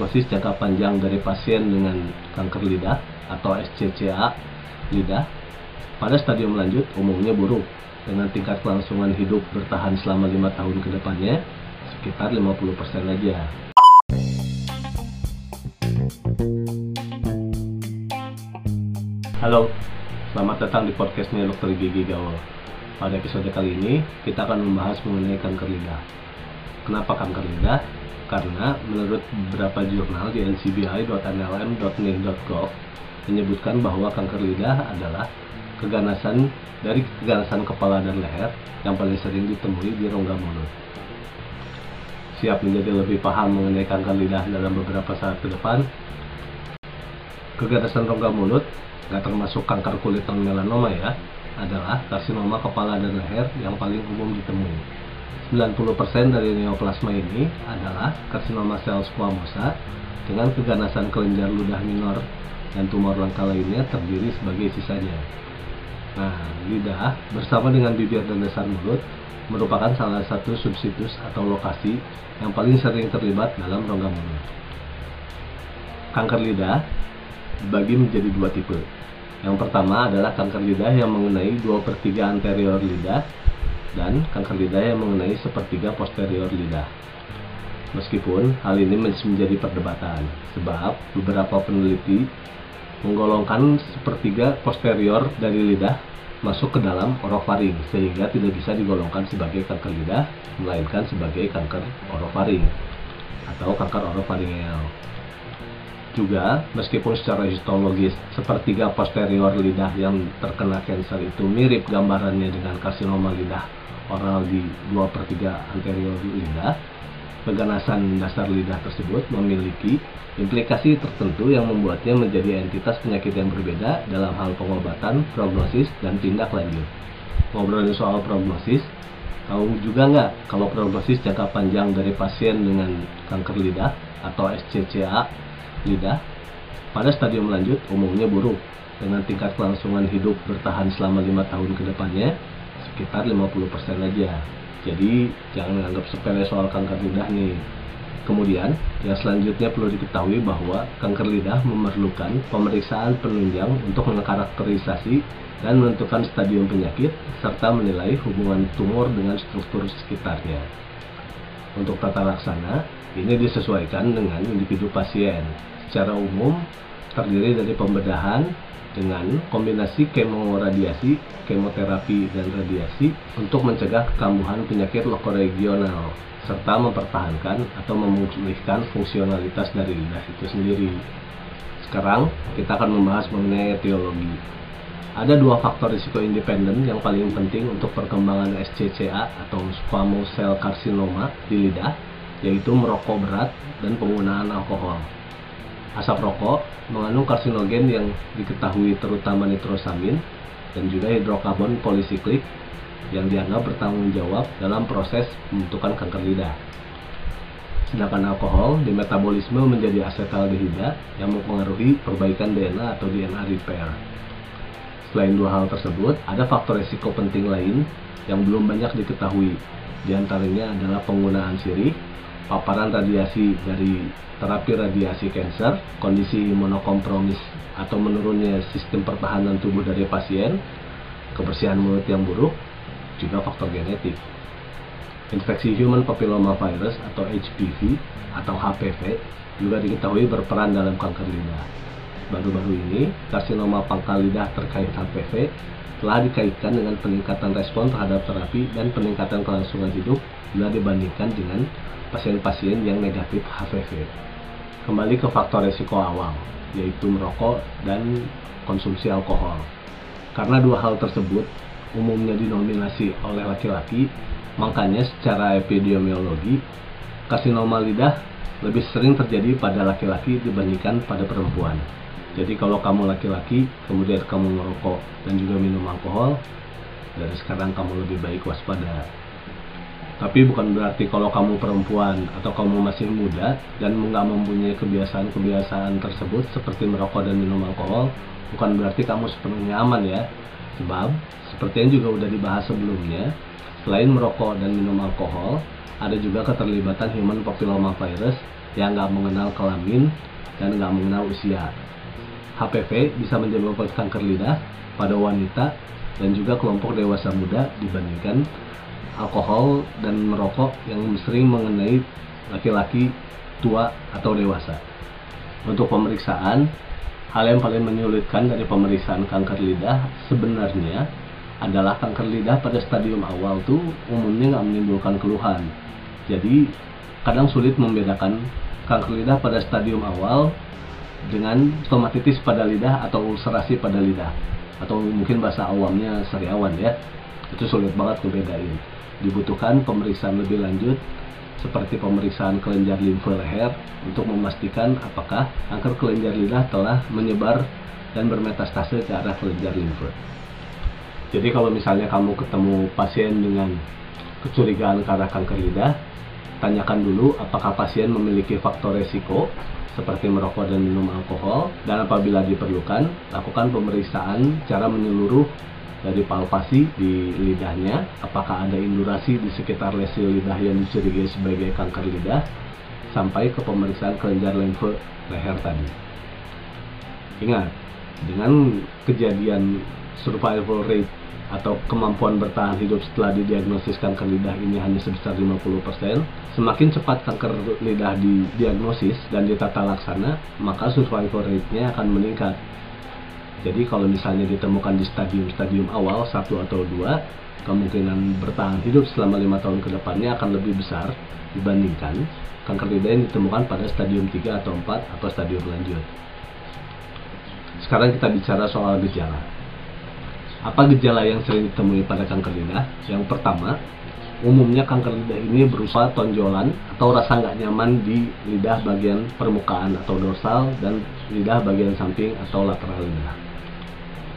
prognosis jangka panjang dari pasien dengan kanker lidah atau SCCA lidah pada stadium lanjut umumnya buruk dengan tingkat kelangsungan hidup bertahan selama lima tahun ke depannya sekitar 50% aja. Halo, selamat datang di podcastnya Dokter Gigi Gaul. Pada episode kali ini, kita akan membahas mengenai kanker lidah. Kenapa kanker lidah? Karena menurut beberapa jurnal di ncbi.nlm.nin.gov menyebutkan bahwa kanker lidah adalah keganasan dari keganasan kepala dan leher yang paling sering ditemui di rongga mulut. Siap menjadi lebih paham mengenai kanker lidah dalam beberapa saat ke depan? Keganasan rongga mulut nggak termasuk kanker kulit dan melanoma ya, adalah karsinoma kepala dan leher yang paling umum ditemui. 90% dari neoplasma ini adalah karsinoma sel squamosa dengan keganasan kelenjar ludah minor dan tumor langka lainnya terdiri sebagai sisanya. Nah, lidah bersama dengan bibir dan dasar mulut merupakan salah satu subsitus atau lokasi yang paling sering terlibat dalam rongga mulut. Kanker lidah dibagi menjadi dua tipe. Yang pertama adalah kanker lidah yang mengenai 2 per 3 anterior lidah dan kanker lidah yang mengenai sepertiga posterior lidah. Meskipun hal ini masih menjadi perdebatan, sebab beberapa peneliti menggolongkan sepertiga posterior dari lidah masuk ke dalam orofaring sehingga tidak bisa digolongkan sebagai kanker lidah melainkan sebagai kanker orofaring atau kanker orofaringeal. Juga, meskipun secara histologis sepertiga posterior lidah yang terkena kanker itu mirip gambarannya dengan karsinoma lidah oral di 2 per 3 anterior lidah, keganasan dasar lidah tersebut memiliki implikasi tertentu yang membuatnya menjadi entitas penyakit yang berbeda dalam hal pengobatan, prognosis, dan tindak lanjut. Ngobrolin soal prognosis, tahu juga nggak kalau prognosis jangka panjang dari pasien dengan kanker lidah atau SCCA lidah pada stadium lanjut umumnya buruk dengan tingkat kelangsungan hidup bertahan selama lima tahun ke depannya sekitar 50% aja. Jadi jangan anggap sepele soal kanker lidah nih. Kemudian, yang selanjutnya perlu diketahui bahwa kanker lidah memerlukan pemeriksaan penunjang untuk mengkarakterisasi dan menentukan stadium penyakit serta menilai hubungan tumor dengan struktur sekitarnya. Untuk tata laksana, ini disesuaikan dengan individu pasien. Secara umum, terdiri dari pembedahan dengan kombinasi kemoradiasi, kemoterapi, dan radiasi untuk mencegah kekambuhan penyakit lokoregional serta mempertahankan atau memulihkan fungsionalitas dari lidah itu sendiri. Sekarang kita akan membahas mengenai etiologi. Ada dua faktor risiko independen yang paling penting untuk perkembangan SCCA atau squamous cell carcinoma di lidah, yaitu merokok berat dan penggunaan alkohol. Asap rokok mengandung karsinogen yang diketahui terutama nitrosamin dan juga hidrokarbon polisiklik yang dianggap bertanggung jawab dalam proses pembentukan kanker lidah. Sedangkan alkohol di metabolisme menjadi asetaldehida yang mempengaruhi perbaikan DNA atau DNA repair. Selain dua hal tersebut, ada faktor risiko penting lain yang belum banyak diketahui. Di antaranya adalah penggunaan sirih, paparan radiasi dari terapi radiasi kanker, kondisi imunokompromis atau menurunnya sistem pertahanan tubuh dari pasien, kebersihan mulut yang buruk, juga faktor genetik. Infeksi human papilloma virus atau HPV atau HPV juga diketahui berperan dalam kanker lidah. Baru-baru ini, karsinoma pangkal lidah terkait HPV telah dikaitkan dengan peningkatan respon terhadap terapi dan peningkatan kelangsungan hidup bila dibandingkan dengan pasien-pasien yang negatif HPV. Kembali ke faktor resiko awal, yaitu merokok dan konsumsi alkohol. Karena dua hal tersebut umumnya dinominasi oleh laki-laki, makanya secara epidemiologi, karsinoma lidah lebih sering terjadi pada laki-laki dibandingkan pada perempuan. Jadi kalau kamu laki-laki, kemudian kamu merokok dan juga minum alkohol, dari sekarang kamu lebih baik waspada. Tapi bukan berarti kalau kamu perempuan atau kamu masih muda dan nggak mempunyai kebiasaan-kebiasaan tersebut seperti merokok dan minum alkohol, bukan berarti kamu sepenuhnya aman ya. Sebab seperti yang juga sudah dibahas sebelumnya, selain merokok dan minum alkohol, ada juga keterlibatan human papilloma virus yang nggak mengenal kelamin dan nggak mengenal usia. HPV bisa menyebabkan kanker lidah pada wanita dan juga kelompok dewasa muda dibandingkan alkohol dan merokok yang sering mengenai laki-laki tua atau dewasa. Untuk pemeriksaan, hal yang paling menyulitkan dari pemeriksaan kanker lidah sebenarnya adalah kanker lidah pada stadium awal tuh umumnya nggak menimbulkan keluhan. Jadi kadang sulit membedakan kanker lidah pada stadium awal dengan stomatitis pada lidah atau ulcerasi pada lidah. Atau mungkin bahasa awamnya sariawan ya. Itu sulit banget ngebedain dibutuhkan pemeriksaan lebih lanjut seperti pemeriksaan kelenjar limfe leher untuk memastikan apakah kanker kelenjar lidah telah menyebar dan bermetastase ke arah kelenjar limfe. Jadi kalau misalnya kamu ketemu pasien dengan kecurigaan ke arah kanker lidah, tanyakan dulu apakah pasien memiliki faktor resiko seperti merokok dan minum alkohol dan apabila diperlukan lakukan pemeriksaan cara menyeluruh dari palpasi di lidahnya. Apakah ada indurasi di sekitar lesi lidah yang dicurigai sebagai kanker lidah? Sampai ke pemeriksaan kelenjar limfe leher tadi. Ingat dengan kejadian survival rate atau kemampuan bertahan hidup setelah didiagnosis kanker lidah ini hanya sebesar 50%, semakin cepat kanker lidah didiagnosis dan ditata laksana, maka survival rate-nya akan meningkat. Jadi kalau misalnya ditemukan di stadium-stadium awal, satu atau dua, kemungkinan bertahan hidup selama lima tahun ke depannya akan lebih besar dibandingkan kanker lidah yang ditemukan pada stadium 3 atau 4 atau stadium lanjut. Sekarang kita bicara soal gejala. Apa gejala yang sering ditemui pada kanker lidah? Yang pertama, umumnya kanker lidah ini berupa tonjolan atau rasa nggak nyaman di lidah bagian permukaan atau dorsal dan lidah bagian samping atau lateral lidah.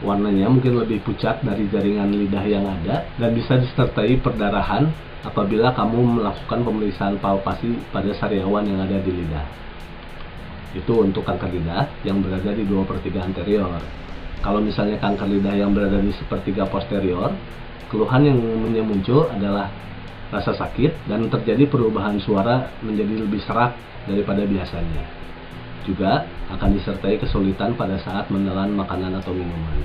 Warnanya mungkin lebih pucat dari jaringan lidah yang ada dan bisa disertai perdarahan apabila kamu melakukan pemeriksaan palpasi pada sariawan yang ada di lidah. Itu untuk kanker lidah yang berada di 2 per 3 anterior kalau misalnya kanker lidah yang berada di sepertiga posterior, keluhan yang umumnya muncul adalah rasa sakit dan terjadi perubahan suara menjadi lebih serak daripada biasanya. Juga akan disertai kesulitan pada saat menelan makanan atau minuman.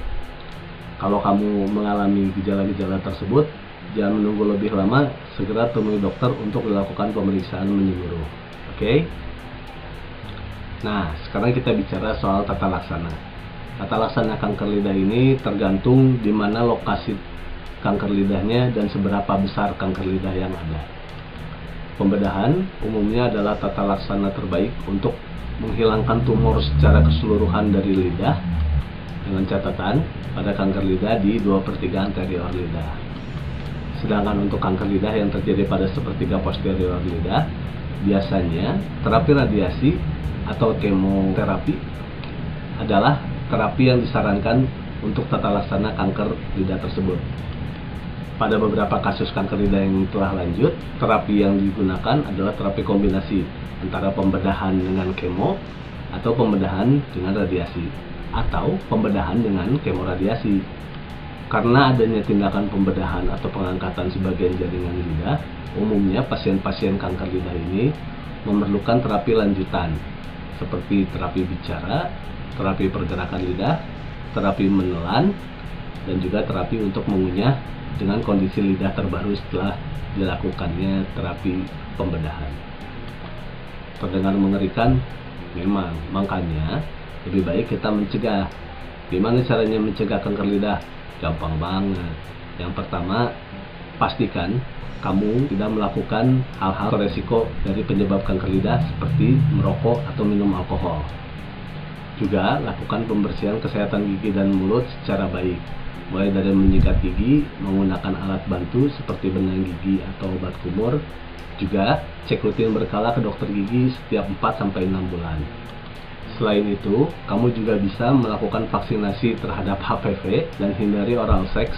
Kalau kamu mengalami gejala-gejala tersebut, jangan menunggu lebih lama, segera temui dokter untuk dilakukan pemeriksaan menyeluruh. Oke? Okay? Nah, sekarang kita bicara soal tata laksana. Tata laksana kanker lidah ini tergantung di mana lokasi kanker lidahnya dan seberapa besar kanker lidah yang ada. Pembedahan umumnya adalah tata laksana terbaik untuk menghilangkan tumor secara keseluruhan dari lidah dengan catatan pada kanker lidah di 2 per 3 anterior lidah. Sedangkan untuk kanker lidah yang terjadi pada sepertiga posterior lidah, biasanya terapi radiasi atau kemoterapi adalah terapi yang disarankan untuk tata laksana kanker lidah tersebut. Pada beberapa kasus kanker lidah yang telah lanjut, terapi yang digunakan adalah terapi kombinasi antara pembedahan dengan kemo atau pembedahan dengan radiasi atau pembedahan dengan kemoradiasi. Karena adanya tindakan pembedahan atau pengangkatan sebagian jaringan lidah, umumnya pasien-pasien kanker lidah ini memerlukan terapi lanjutan seperti terapi bicara terapi pergerakan lidah, terapi menelan, dan juga terapi untuk mengunyah dengan kondisi lidah terbaru setelah dilakukannya terapi pembedahan. Terdengar mengerikan? Memang, makanya lebih baik kita mencegah. Gimana caranya mencegah kanker lidah? Gampang banget. Yang pertama, pastikan kamu tidak melakukan hal-hal resiko dari penyebab kanker lidah seperti merokok atau minum alkohol. Juga lakukan pembersihan kesehatan gigi dan mulut secara baik, mulai dari menyikat gigi menggunakan alat bantu seperti benang gigi atau obat kumur. Juga cek rutin berkala ke dokter gigi setiap 4-6 bulan. Selain itu, kamu juga bisa melakukan vaksinasi terhadap HPV dan hindari oral seks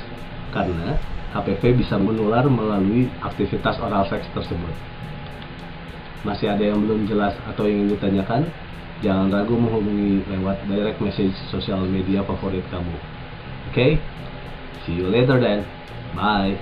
karena HPV bisa menular melalui aktivitas oral seks tersebut. Masih ada yang belum jelas atau ingin ditanyakan? Jangan ragu menghubungi lewat direct message sosial media favorit kamu. Oke? Okay? See you later then. Bye.